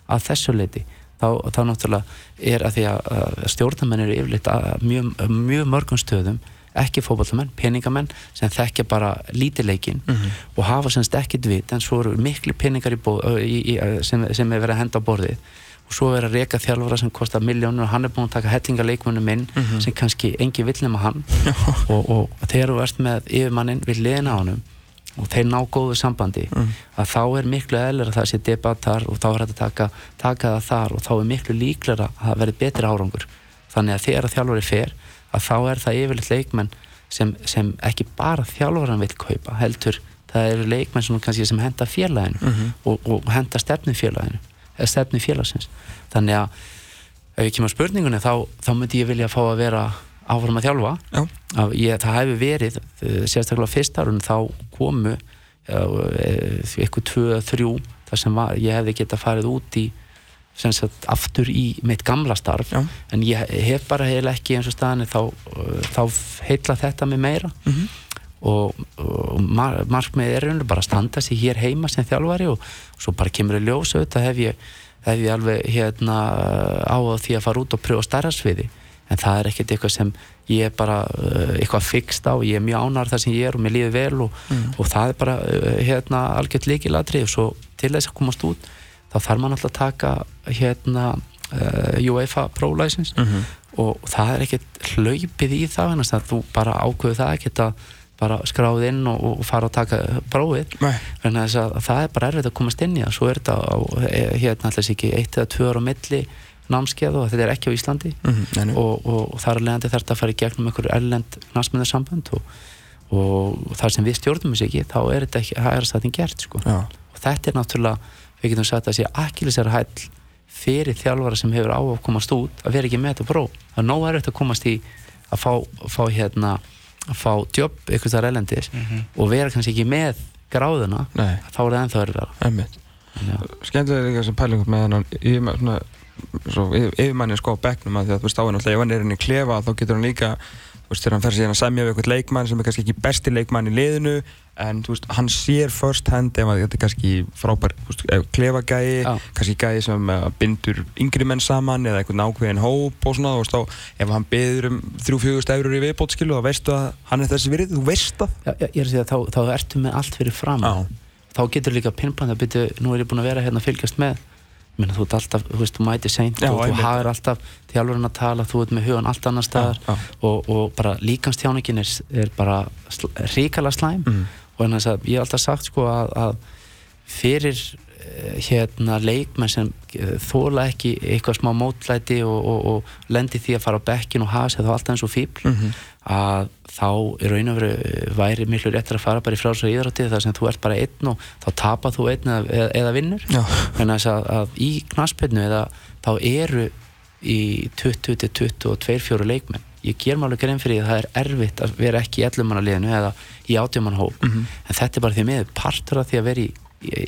að þessu leiti þá, þá náttúrulega er að því að, stjórnamenn eru yfirleitt að mjög, mjög mörgum stöðum ekki fótballamenn, peningamenn sem þekkja bara lítileikin Mhm. og hafa semst ekkert vit en svo eru miklu peningar í bó, í, í, sem, sem er verið að henda á borðið og svo er að reka þjálfara sem kostar miljónur og hann er búin að taka hellinga leikmönnum inn Mhm. sem kannski engi vill nema hann <laughs> og, og þegar þú ert með yfirmannin við liðina á honum og þeir ná góðu sambandi Mm. að þá er miklu eðlir að það sé debatt þar og þá er þetta taka, taka það þar og þá er miklu líklara að það verði betri árangur þannig að þegar þjálfari fer að þá er það yfirleitt leikmenn sem, sem ekki bara þjálfaran vil kaupa heldur það eru leikmenn sem kannski sem henda félaginu Mhm. og, og henda stefnu félaginu eða stefnu félagsins. Þannig að ef ég kemur að spurningunni þá, þá myndi ég vilja fá að vera áfram að þjálfa. Ég, það hefur verið eh, sérstaklega á fyrsta árun þá komu eitthvað tvö, þrjú þar sem var, ég hefði geta farið út í sagt aftur í mitt gamla starf Já. en ég hef bara heila ekki eins og staðinni þá, uh, þá heila þetta mig meira Mhm. og, og mar markmið er bara að standa sig hér heima sem þjálfari og, og svo bara kemur í ljós auðvitað hef ég, hef ég alveg hérna á því að fara út og pröfa starra sviði en það er ekkert eitthvað sem ég er bara uh, eitthvað fixt á, ég er mjög ánar þar sem ég er og mér líður vel og, mm. og það er bara uh, hérna algjört líkilatri og svo til þess að komast út þá þarf maður alltaf að taka hérna uh, UEFA Pro License. Mm -hmm. og það er ekkert hlaupið í það þannig að þú bara ákveðu það ekkert að bara skráð inn og, og fara að taka prófið. Þannig að það er bara erfitt að komast inn í það. Svo er þetta á, e, hérna alltaf ekki eitt eða tvö ára á milli námskeið og þetta er ekki á Íslandi. Mm -hmm, og, og, og þar er leiðandi þarf þetta að fara í gegnum einhverju erlend námsmyndarsamband og, og þar sem við stjórnum þessu ekki þá er þetta ekki, það er að þetta gert sko. og þetta er náttúrulega, við getum sagt að sé akkilisera hæll fyrir þjálfara sem hefur á að komast út að vera ekki með þetta próf, það er nóg erfitt að komast í að fá, fá hérna að fá jobb eitthvað þar erlendis mm -hmm. og vera kannski ekki með gráðuna, Nei. þá er það ennþá erfiðara Skemmtilega líka sem pælingum með hann yfirmannin sko á begnum að því að þú veist á hann alltaf ef hann er inn í klefa þá getur hann líka veist þegar hann fer síðan að semja við eitthvað leikmann sem er kannski ekki besti leikmann í liðinu en veist hann sér first hand ef þetta er kannski frábær klefagægi, ja. kannski gægi sem uh, bindur yngri menn saman eða eitthvað nákvæðin hóp og svona þú veist þá ef hann beður um 3-4 eurur í viðbótskilu þá veistu að hann er þessi virið, þú veist það Já, ég er að segja þá, þá ertu með allt fyrir fram Já. þá getur líka pinnband að byrja, nú er ég búin að vera hérna að fylgjast með Minna, þú ert alltaf, þú veist, þú mæti seint og þú hafið alltaf þjálfurinn að tala þú ert með hugan allt annar staðar já, já. Og, og bara líkanstjáningin er, er bara ríkala slæm mm. og en þess að ég hef alltaf sagt sko að, að fyrir eh, hérna leikmenn sem eh, þóla ekki eitthvað smá mótlæti og, og, og lendi því að fara á bekkin og hafa sér þá alltaf eins og fíbl mm -hmm að þá er raun og veru væri miklu réttir að fara bara í frálsar íðrætti þar sem þú ert bara einn og þá tapar þú einn eða, eða vinnur. En þess að, að í knaspinu eða þá eru í 20-22 leikmenn. Ég ger máli grein fyrir því að það er erfitt að vera ekki í ellumannaliðinu eða í átjómanhóp mm -hmm. en þetta er bara því með partur af því að vera í,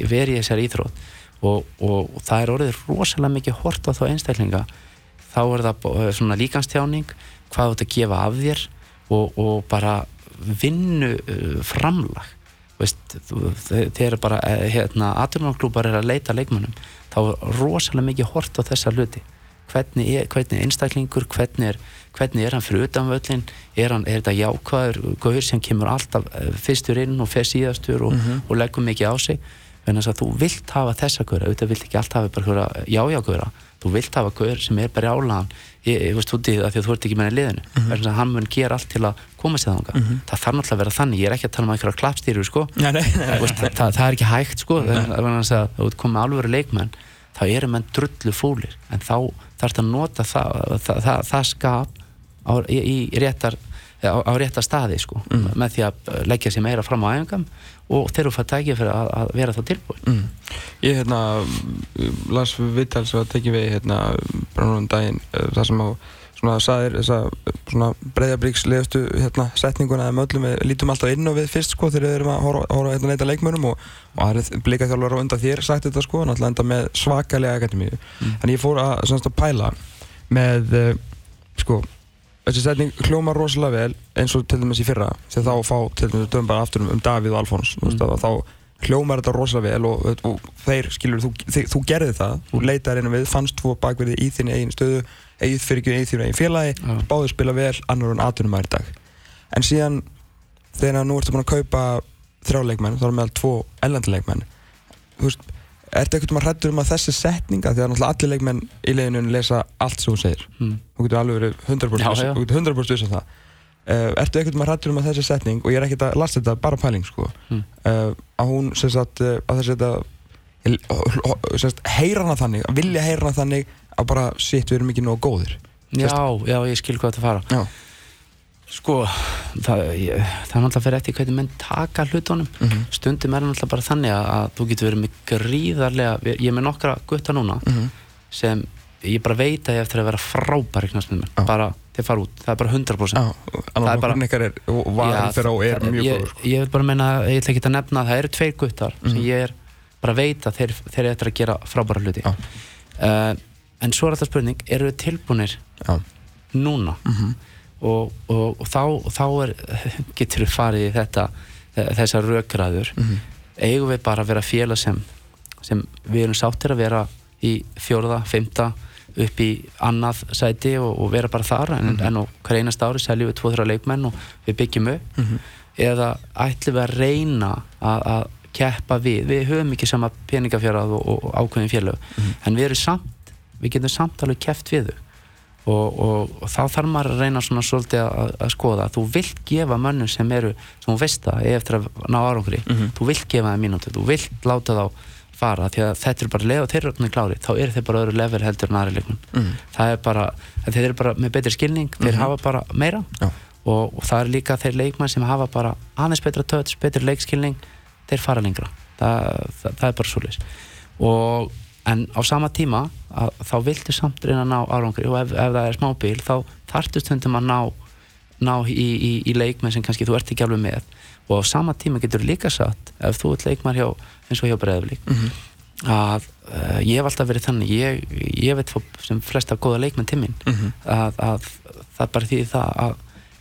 veri í þessari íþrótt. Og, og, og það er orðið rosalega mikið hort á þá einstaklinga. Þá er það svona líkanstjáning hvað þú ert að gefa af þér og, og bara vinnu uh, framlag. Veist, þegar bara eh, hérna, aðrunarklúpar er að leita leikmannum þá er rosalega mikið hort á þessa hluti. Hvernig er, hvernig er einstaklingur hvernig er, hvernig er hann fyrir utanvöldin er, hann, er þetta jákvæður gauður sem kemur alltaf eh, fyrstur inn og fer síðastur og, mm -hmm. og leggur mikið á sig en þess að þú vilt hafa þessa gauðra auðvitað vilt ekki alltaf hafa bara jájágauðra þú vilt hafa gauður sem er bara álagan ég veist út í það því að þú ert ekki með í liðinu. Mm -hmm. þannig að hann mun gera allt til að koma sér þánga mm -hmm. það þarf náttúrulega að vera þannig, ég er ekki að tala um einhverja klappstýru sko. ja, nei, nei, veist, nei, það, það er ekki hægt sko. Þannig að þú ert komið alveg leikmenn þá eru menn drullu fúlir. En þá þarf það að nota það, það, það, það skap á, í, í réttar á, á réttar staði sko mm. með því að leggja sér meira fram á æfingam og þeir eru fætt tækið fyrir að, að vera þá tilbúin mm. Ég hérna las viðtals og tekið við hérna bara núna um daginn uh, það sem á svona saðir þessa svona breyðabríks leðustu hérna setninguna eða möllum við lítum alltaf inn og við fyrst sko þegar við erum að hóra hérna leita leikmönum og, og aðrið blikaþjálfur á undan þér sagt þetta sko náttúrulega enda með svakalega akademíu mm. en ég fór að, að pæla með uh, sko þessi setning hljómar rosalega vel eins og til dæmis í fyrra þegar þá fá til dæmis döfum bara aftur um, um Davíð og Alfons mm. þá hljómar þetta rosalega vel og, og, og þeir, skilur, þú, þeir, þú gerði það þú leitaði reynum við, fannst þú bakverði í þín eigin stöðu, eigið fyrir ekki í þín eigin félagi, mm. báðið spila vel annar en aðtunum aðeins dag en síðan þegar nú ertu búin að kaupa þrjáleikmenn, þá er meðal tvo ellendileikmenn þú veist Er þetta eitthvað um að hrættur um að þessi setninga því að náttúrulega allir leikmenn í leiðinun lesa allt sem hún segir. Mm. þú getur alveg verið 100% viss af það. Uh, Ertu eitthvað um að hrættur um að þessi setning og ég er ekkert að lasta þetta bara pæling sko mm. að hún sem sagt uh, að þessi þetta heyra hana þannig, að vilja heyra hana þannig að bara sitt við erum ekki nógu góðir. Já, já, ég skil hvað þetta fara. Já Sko, það, ég, það er náttúrulega fyrir eftir hvernig menn taka hlutunum mm -hmm. stundum er náttúrulega bara þannig að, þú getur verið með gríðarlega ég er með nokkra gutta núna mm -hmm. sem ég bara veit að ég eftir að vera frábæri knastnum ah. bara þeir fara út, það er bara 100% ah, það er bara er, ja, það, er ég, góður sko. ég vil bara menna, ég ætla ekki að nefna að það eru tveir guttar mm -hmm. sem mhm. ég er bara veit að þeir, þeir eru eftir að gera frábæra hluti ah. uh, en svo er alltaf spurning, eru þau tilbúinir núna mhm og, og, og þá, þá er, getur við farið í þetta þessar rökgræður eigum við bara að vera félag sem, sem við erum sáttir að vera í fjóruða, fymta upp í annað sæti og, og vera bara þar en, en á hver einast ári seljum við tvo-þrjá leikmenn og við byggjum upp. Eða ætlum við að reyna að, að keppa við við höfum ekki sama peningafjárað og, og ákveðin félög. En við erum samt við getum samt alveg keppt við þau og, og, og þá þarf maður að reyna svona svolítið að, að skoða. Þú vilt gefa mönnum sem eru sem þú veist það, eftir að ná árangri þú vilt gefa það mínúti, þú vilt láta þá fara, því að þetta er bara leið og þeir eru orðinni klári, þá eru þeir bara öðru level heldur en aðri leikmenn. Það er bara, þeir eru bara með betri skilning, þeir hafa bara meira. Og, og það er líka þeir leikmenn sem hafa bara aðeins betra touch, betri leikskilning þeir fara lengra. Það, það, það er bara svolítið og en á sama tíma að, þá viltu samt reyna að ná árangri. Og ef, ef það er smábíl þá þartu stundum að ná, ná í, í, í leikmenn sem kannski þú ert ekki alveg með. Og á sama tíma getur líka satt ef þú ert leikmar hjá, eins og hjá Breiðablík að uh, ég hef alltaf verið þannig ég, ég veit sem flesta góða leikmenn til mín að, að það bara því það að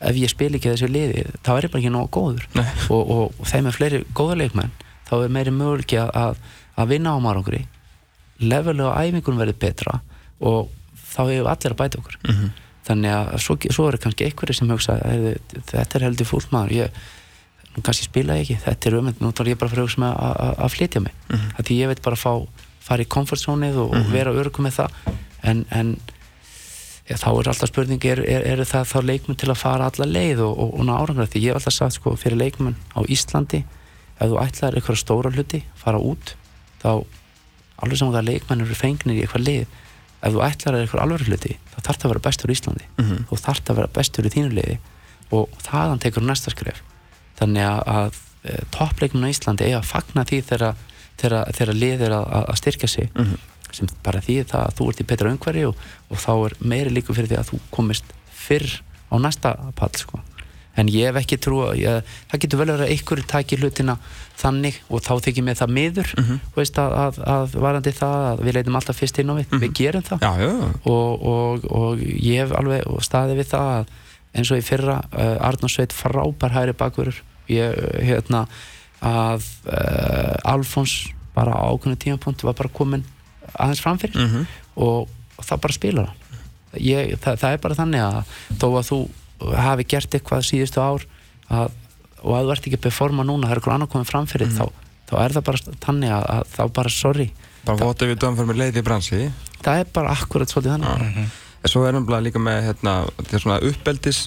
ef ég spil ekki þessu liði þá er ég bara ekki nógu góður. Og, og, og þeim er fleiri góða leikmenn þá er meiri möguleiki að, að, að vinna á marangri levelega á æfingun verið betra og þá hefur allir að bæta okkur. Þannig að svo, svo eru kannski einhverju sem hugsa "Heyrðu, þetta er heldur fúlt maður ég, nú kannski spila ég ekki, þetta er ömynd nú þarf ég bara að hugsa með að, flytja mig. Mm -hmm. því ég veit bara að fá fara í komfortzónið og, og vera örgum með það. En, en ja, þá er alltaf spurning er, er, er það þá leikmenn til að fara alla leið og, og, og ná árangra því ég hef alltaf sagt sko fyrir leikmenn á Íslandi ef þú ætlar eitthvað stóra hluti fara út þá alveg saman hvað leikmenn eru fengnir í eitthvað lið ef þú ætlar eitthvað alveg hluti þá þarf það að vera bestur í Íslandi. Þú þarf það að vera bestur í þínu liði og þaðan tekur næsta skref. Þannig að, að e, toppleikmenn á Íslandi eiga að fagna því þegar, lið er að, að styrka sig sem bara því það að þú ert í betra umhverju og, og þá er meiri líku fyrir því að þú komist fyrr á næsta pall sko. En ég hef ekki trú ég, það getur vel að einhverju taki hlutina þannig og þá þykir mér það miður veist, að, að, að varandi það að við leitum alltaf fyrst inn á við, við gerum það. Já, já, og, og, og ég hef alveg staðið við það að eins og í fyrra uh, Arnur Sveit frábær hægri bakverður ég, hérna að uh, Alfons bara á ákveðinu tímapunkt var bara komin aðeins framfyrir og, og það bara spilar það. ég, það, það er bara þannig að þó að þú hafi gert eitthvað síðustu ár að, og að þú ert ekki að performa núna það er eitthvað annað komið framfyrir þá, þá er það bara þannig að, að þá bara sorry. Bara vota við dömum fyrir með leið í bransi. Það er bara akkurat svolítið þannig. En svo erum við líka með hérna, þetta er svona uppeldis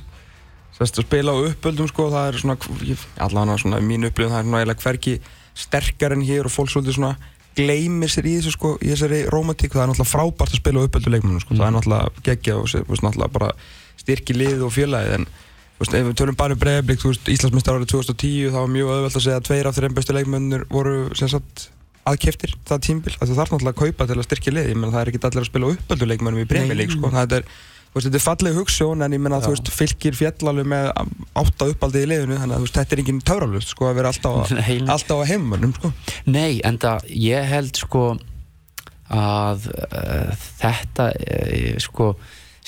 sérst að spila á uppöldum sko, það er svona, allavega svona mín upplifun, það er svona eiginlega hverki sterkar en hér og fólk svolítið svona gleymir sér í þessu sko, í þessari romantík það er náttúrulega frábært að spila á uppöldu leikmennum sko, það er náttúrulega geggja og sé- þú veist, náttúrulega bara styrki liðið og félagið en veist, ef við tölum bara um veist, Íslandsmeistar árið 2010 þá var mjög öðvöld að segja að tveir af þeirra bestu leikmennir voru aðkeftir það tímbil, það þarf náttúrulega að kaupa til að styrkja liðið, ég menn það er ekki allir að spila á uppöldu leikmennum í breymileik, sko, það er þetta er falleg hugssjón en ég menna þú veist, fylgir fjallalegu með átta uppaldið í liðinu þannig að veist, þetta er engin töfralust sko, að vera alltaf, að, <laughs> alltaf að heimannum sko. Nei, en það, ég held sko að uh, þetta uh, sko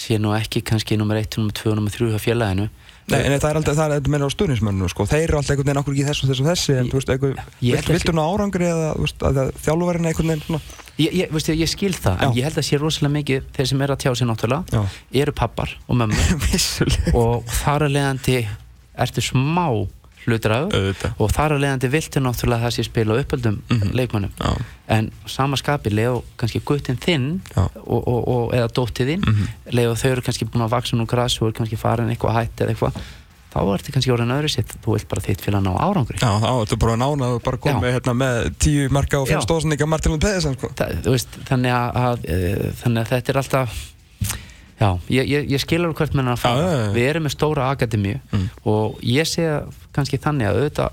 sé nú ekki kannski nummer 1, nummer 2, nummer 3 á félaginu Nei, en það er alltaf, það er þetta meina á stuðnismönnum sko. þeir eru alltaf einhvern veginn okkur ekki þessu og þessu og þessi en þú veist, eitthvað, viltu ná árangri eða þú að þjálfuverðin einhvern veginn svona Ég, ég, veistu, ég skil það, en Já. ég held að sé rosalega mikið þeir sem eru að tjá sig náttúrulega Já. eru pappar og mömmur <laughs> og þar að leiðandi ertu smá hlutræður Auðvitað. og þar að leiðandi viltu náttúrulega að það sé spila uppöldum leikmönnum Já. en sama skapi leið kannski guttin þinn og, og, og, eða dóttið þinn mm -hmm. þau eru kannski búin að vaksa nú græs og eru kannski farin eitthvað hætt eða eitthvað þá ertu kannski orðin öðru sitt þú vilt bara þitt fyrir að ná árangri Já, þá ertu bara að nána og bara komið hérna, með tíu marka og fimm Já. stóðsninga Martin Pedersen sko. Þa, veist, þannig að, að, e, þannig að þetta er alltaf já, ég, ég, ég skilur hvert menn að fara Já, við erum með stóra akademíu Mm. og ég sé kannski þannig að auðvitað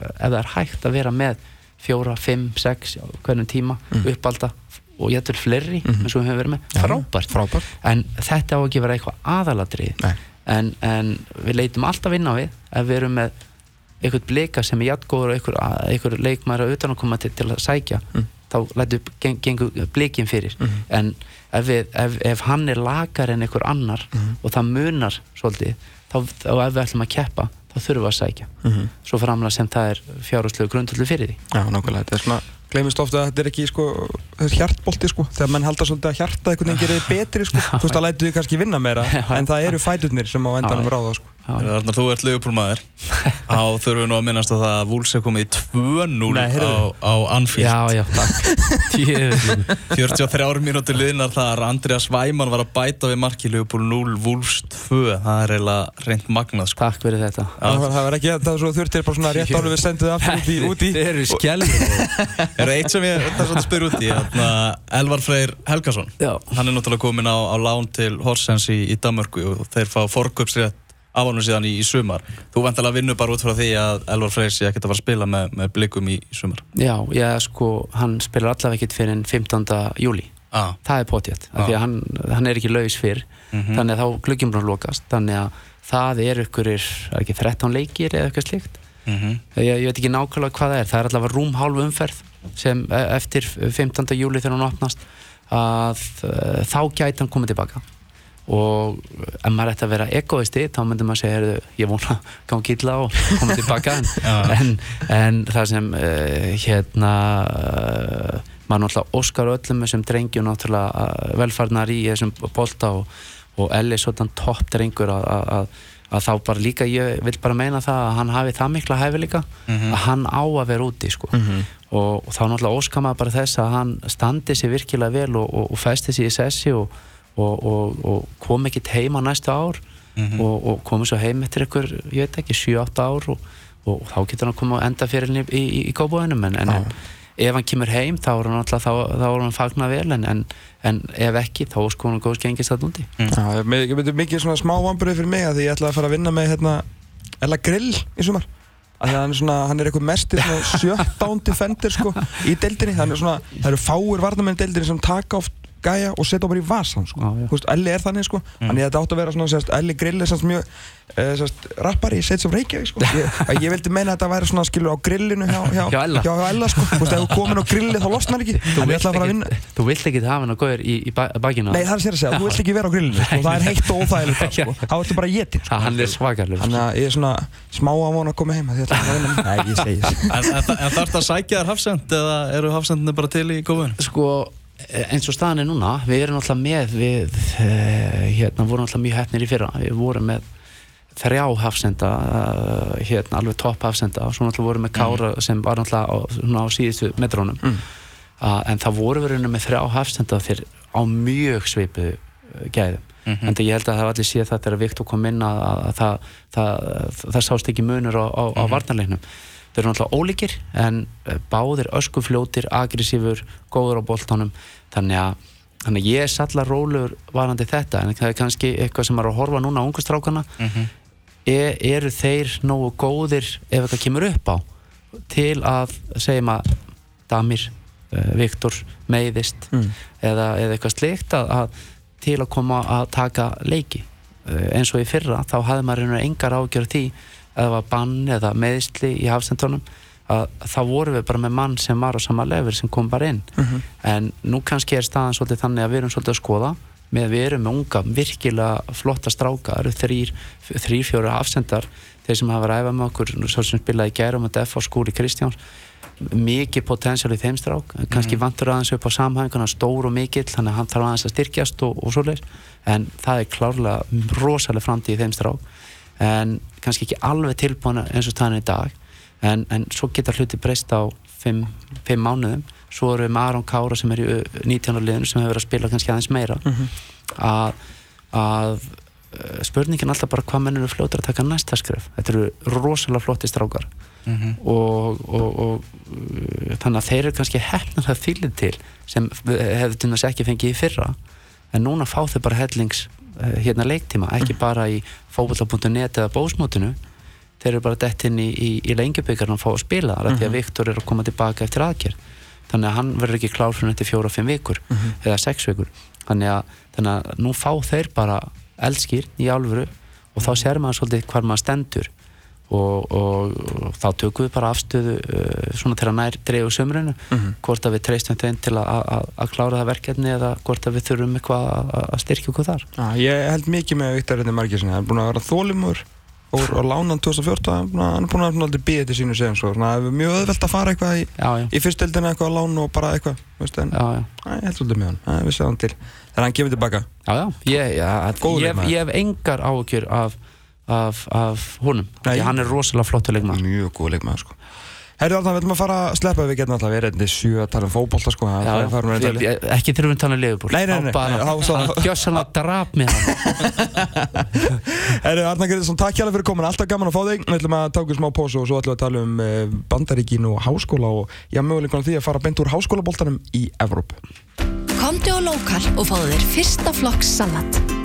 ef það er hægt að vera með fjóra, fimm, sex hvernig tíma uppalda og ég ætlur fleiri eins og við höfum verið með, Mm. Frábært frábært. en þetta á ekki að vera eitthvað aðaladrið en, en við leitum alltaf inn á við ef við erum með einhvern blika sem er jættgóður og einhver, einhver leikmæra utan að koma til, til að sækja Mm. þá lætu geng, gengur blikin fyrir Mhm. en ef, við, ef, ef hann er lagar en einhver annar og það munar svolítið þá, og ef við ætlum að keppa þá þurfum við að sækja. Mhm. svo framlega sem það er fjárhúslegu grundöldu fyrir því. Já, nákvæmlega, þetta er svona gleymist ofta að þetta er ekki sko, þetta hjartbolti sko, þegar mann halda svolítið að hjarta einhvern veginn gerir betri sko, <laughs> þú veist að lætu þið kannski vinna meira en það eru fæturnir sem á endanum ráða sko. Þannig að þú ert Liverpool-maður. <laughs> Þá þurfum við nú að minnast á það að Wolves er komið í 2-0 Nei, á, á Anfield. Já, já, takk. Djöfull. <laughs> 43 mínútur liðnar þar. Andreas Væman var að bæta við marki Liverpool 0, Wolves 2 Það er eiginlega reynd magnað sko. Takk fyrir þetta. Það var- það var ekki það var svo þurftir bara svona rétt áður við sendum þið aftur út í, út í <laughs> Þið eru Er það eitt sem ég þarf að spyrja út í Þarna, Elvar Freyr Helgason? Já. Hann er náttúrulega komin á, á lán til Horsens í, í Danmörku og þeir fá forköpsrétt af honum síðan í, í sumar Þú vantalega vinnur bara út frá því að Elvar Freyr sé ekkert að fara að spila með, með blikum í, í sumar Já, já, sko, hann spilar allavega ekkert fyrir en 15. júli ah. það er potjett, Já. af því að hann, hann er ekki laus fyrr, Mhm. þannig að þá gluggjum bara lokast, þannig að það er ykkurir, er ekki 13 leikir eða eitthvað slíkt Mm -hmm. ég, ég veit ekki nákvæmlega hvað það er, það er allavega rúm hálf umferð sem e, eftir 15. júli þegar hann opnast að uh, þá gæti hann komið tilbaka og ef maður ætti að vera egoisti þá myndi maður segja, heyrðu, ég vona gangi illa og komið tilbaka en, <laughs> en, en það sem uh, hérna uh, maður náttúrulega óskar öllum þessum drengjum náttúrulega uh, velfarnar í þessum bolta og, og Elli svona topp drengur að, þá bara líka ég vil bara meina það að hann hafi það mikla hæfi líka Mhm. að hann á að vera úti sko. og, og þá náttúrulega óskar maður bara þess að hann standi sér virkilega vel og, og, og festi sér í sessi og, og, og kom ekkit heim á næsta ár Mhm. og, og komið svo heim eftir ykkur, ég veit ekki, 7-8 ár og, og þá getur hann komið að enda fyrir henni í, í, í kópáinum en, en, ef hann kemur heim þá er hann alltaf þá, þá er hann fagna vel en, en, en ef ekki þá sko hann góðs gengist það núndi Já, ég myndi mikið svona smá vambrið fyrir mig að því ég ætlaði að fara að vinna með hérna Ella Grill í sumar. Að því að hann er svona, hann er eitthvað mestir svona <laughs> sjöttándi fendir sko í deildinni. Þannig svona, það eru fáir varnamenn í deildinni sem taka oft gæja og setja bara í vasan sko, já. þú veist, Elli er þannig sko. Þannig að þetta átt að vera svona, sérst, Elli Grill er sérst mjög uh, sérst, rappari of Reykjavík sko. Ég, <laughs> að ég vildi meina að þetta væri svona skilur á grillinu hjá, hjá, Hjá Ella. hjá, Ella sko, þú veist, ef þú komin á grilli þá losnar ekki. Að fara að vinna. þú vilt ekki hafa hann að góður í, í ba- bakinu. Nei, það er sér að segja, þú vilt ekki vera á grillinu sko, það er <laughs> heitt og óþægilegt sko. <laughs> þá ertu bara getið sko. að hann er svakalur. Þannig að ég er svona smá á von að koma heim að því að það er Nei, ég segi þess En, þarf það að sækja þér hafsend eða eru hafsendinni bara til í góðun? sko eins og staðan er núna við erum alltaf með við uh, hérna vorum alltaf mjög hefnir í fyrra. Við vorum með þrjá hafsenda uh, hérna alveg topp hafsenda. Og svo alltaf vorum með Kára sem var alltaf á, á síðustu metrónum Mm. en það voru við rauninni með þrjá hafsenda fyrir á mjög svipu gæðum. Mhm. en það ég held að það hafa allir séð það þegar Viktor kom inn að, að, að það, það, það, það sást ekki munur á, á, á varnarleiknum þeir eru náttúrulega ólíkir en eh, báðir öskufljótir, agressífur góður á boltanum þannig að, þannig að ég er sallar rólur varandi þetta en það er kannski eitthvað sem er að horfa núna á ungustrákana Mhm. er, eru þeir nógu góðir ef eitthvað kemur upp á til að segjum að Damir, uh, Viktor meiðist Mm. eða, eða eitthvað slikt að, að til að koma að taka leiki uh, eins og í fyrra þá hafði maður einhverjum engar ágjör því það var bann eða meðsli í hafsendunum að þá vorum við bara með mann sem var á sama lefur sem kom bara inn. Mhm. en nú kannski er staðan svolítið þannig að við erum svolítið að skoða með að við erum með unga, virkilega flotta stráka, það eru þrýr, þrýr fjóri afsendar, þeir sem hafa ræfað með okkur, svo sem spilaði gærum og F á skúli Kristjáns, mikið potensiál í þeim strák, kannski vantur aðeins upp á samhænguna, stór og mikill þannig að hann þarf aðeins að styrkjast og, og svoleiðis. En það er klárlega rosalega framtíð í þeim strák. En kannski ekki alveg tilbúin eins og staðan í dag en, en svo geta hluti breyst á fimm, fimm mánuðum. Svo erum við með Aron Kára sem er í ö, 19. liðinu sem hefur verið að spila kannski aðeins meira. Að, að eh, spurningin er alltaf bara hvað menn eru fljótur að taka næsta skref. Þetta eru rosalega flotti strákar. Mhm. og, og, og uh, þannig að þeir eru kannski hefnar að þýlið til sem til þess ekki fengið í fyrra. En núna fá þau bara hellings hérna leiktíma, ekki bara í fókvalla.net eða bósmótinu. Þeir eru bara dett inn í, í, í lengjubíkarn og fá að spila þar mm því að Viktor er að koma tilbaka eftir aðgerð. Þannig að hann verður ekki klár fyrir nætti fjóra-fimm vikur eða sex vikur. Þannig að, þannig að nú fá þeir bara eldskýr í álfuru og þá sér maður svolítið hvar maður stendur og, og, og þá tökum við bara afstöðu uh, svona til að nær dreifu sömrunu hvort að við treystum þeim til að, að, að klára það verkefni eða hvort að við þurfum eitthvað að, að styrkja okkur þar. Já, ég held mikið með Viktor Reynir Margísson hann er búin að vera þólimur og, og lána hann 2014 hann er búin að- hann að aldrei býða til sínu svona, það er mjög öðvelt að fara eitthvað í, í fyrstildina eitthvað að lána og bara eitthvað en já, já. Æ, ég held svolítið með hann, Æ, við sjáum til. Þegar hann kemur tilbaka. Já, já, ég, ég, ég hef engar áhugjur af, af, af honum. Nei. Því hann er rosalega flottur leikmaður. Mjög góð leikmaður sko. Herri Arnar, við ætlum að fara að sleppa við getum alltaf verið þetta sjö að tala um fótbolta sko, það- Já, það farum við ég, ég, ekki þegar við tala um Leifubúl Nei, nei, nei, bara, nei, þá- þá- hann gjössanlega drap með hann. <laughs> Herri Arnar Greiðsson, takk hjálpa fyrir komin, alltaf gaman að fá þig. Við ætlum að taka smá pósu og svo ætlum við að tala um uh, Bandaríkin og háskóla og já, möguleikunum því að fara beint úr háskólaboltanum í Evrópu. Komdu á Lokal og fáðu þér fyrsta flokks salat.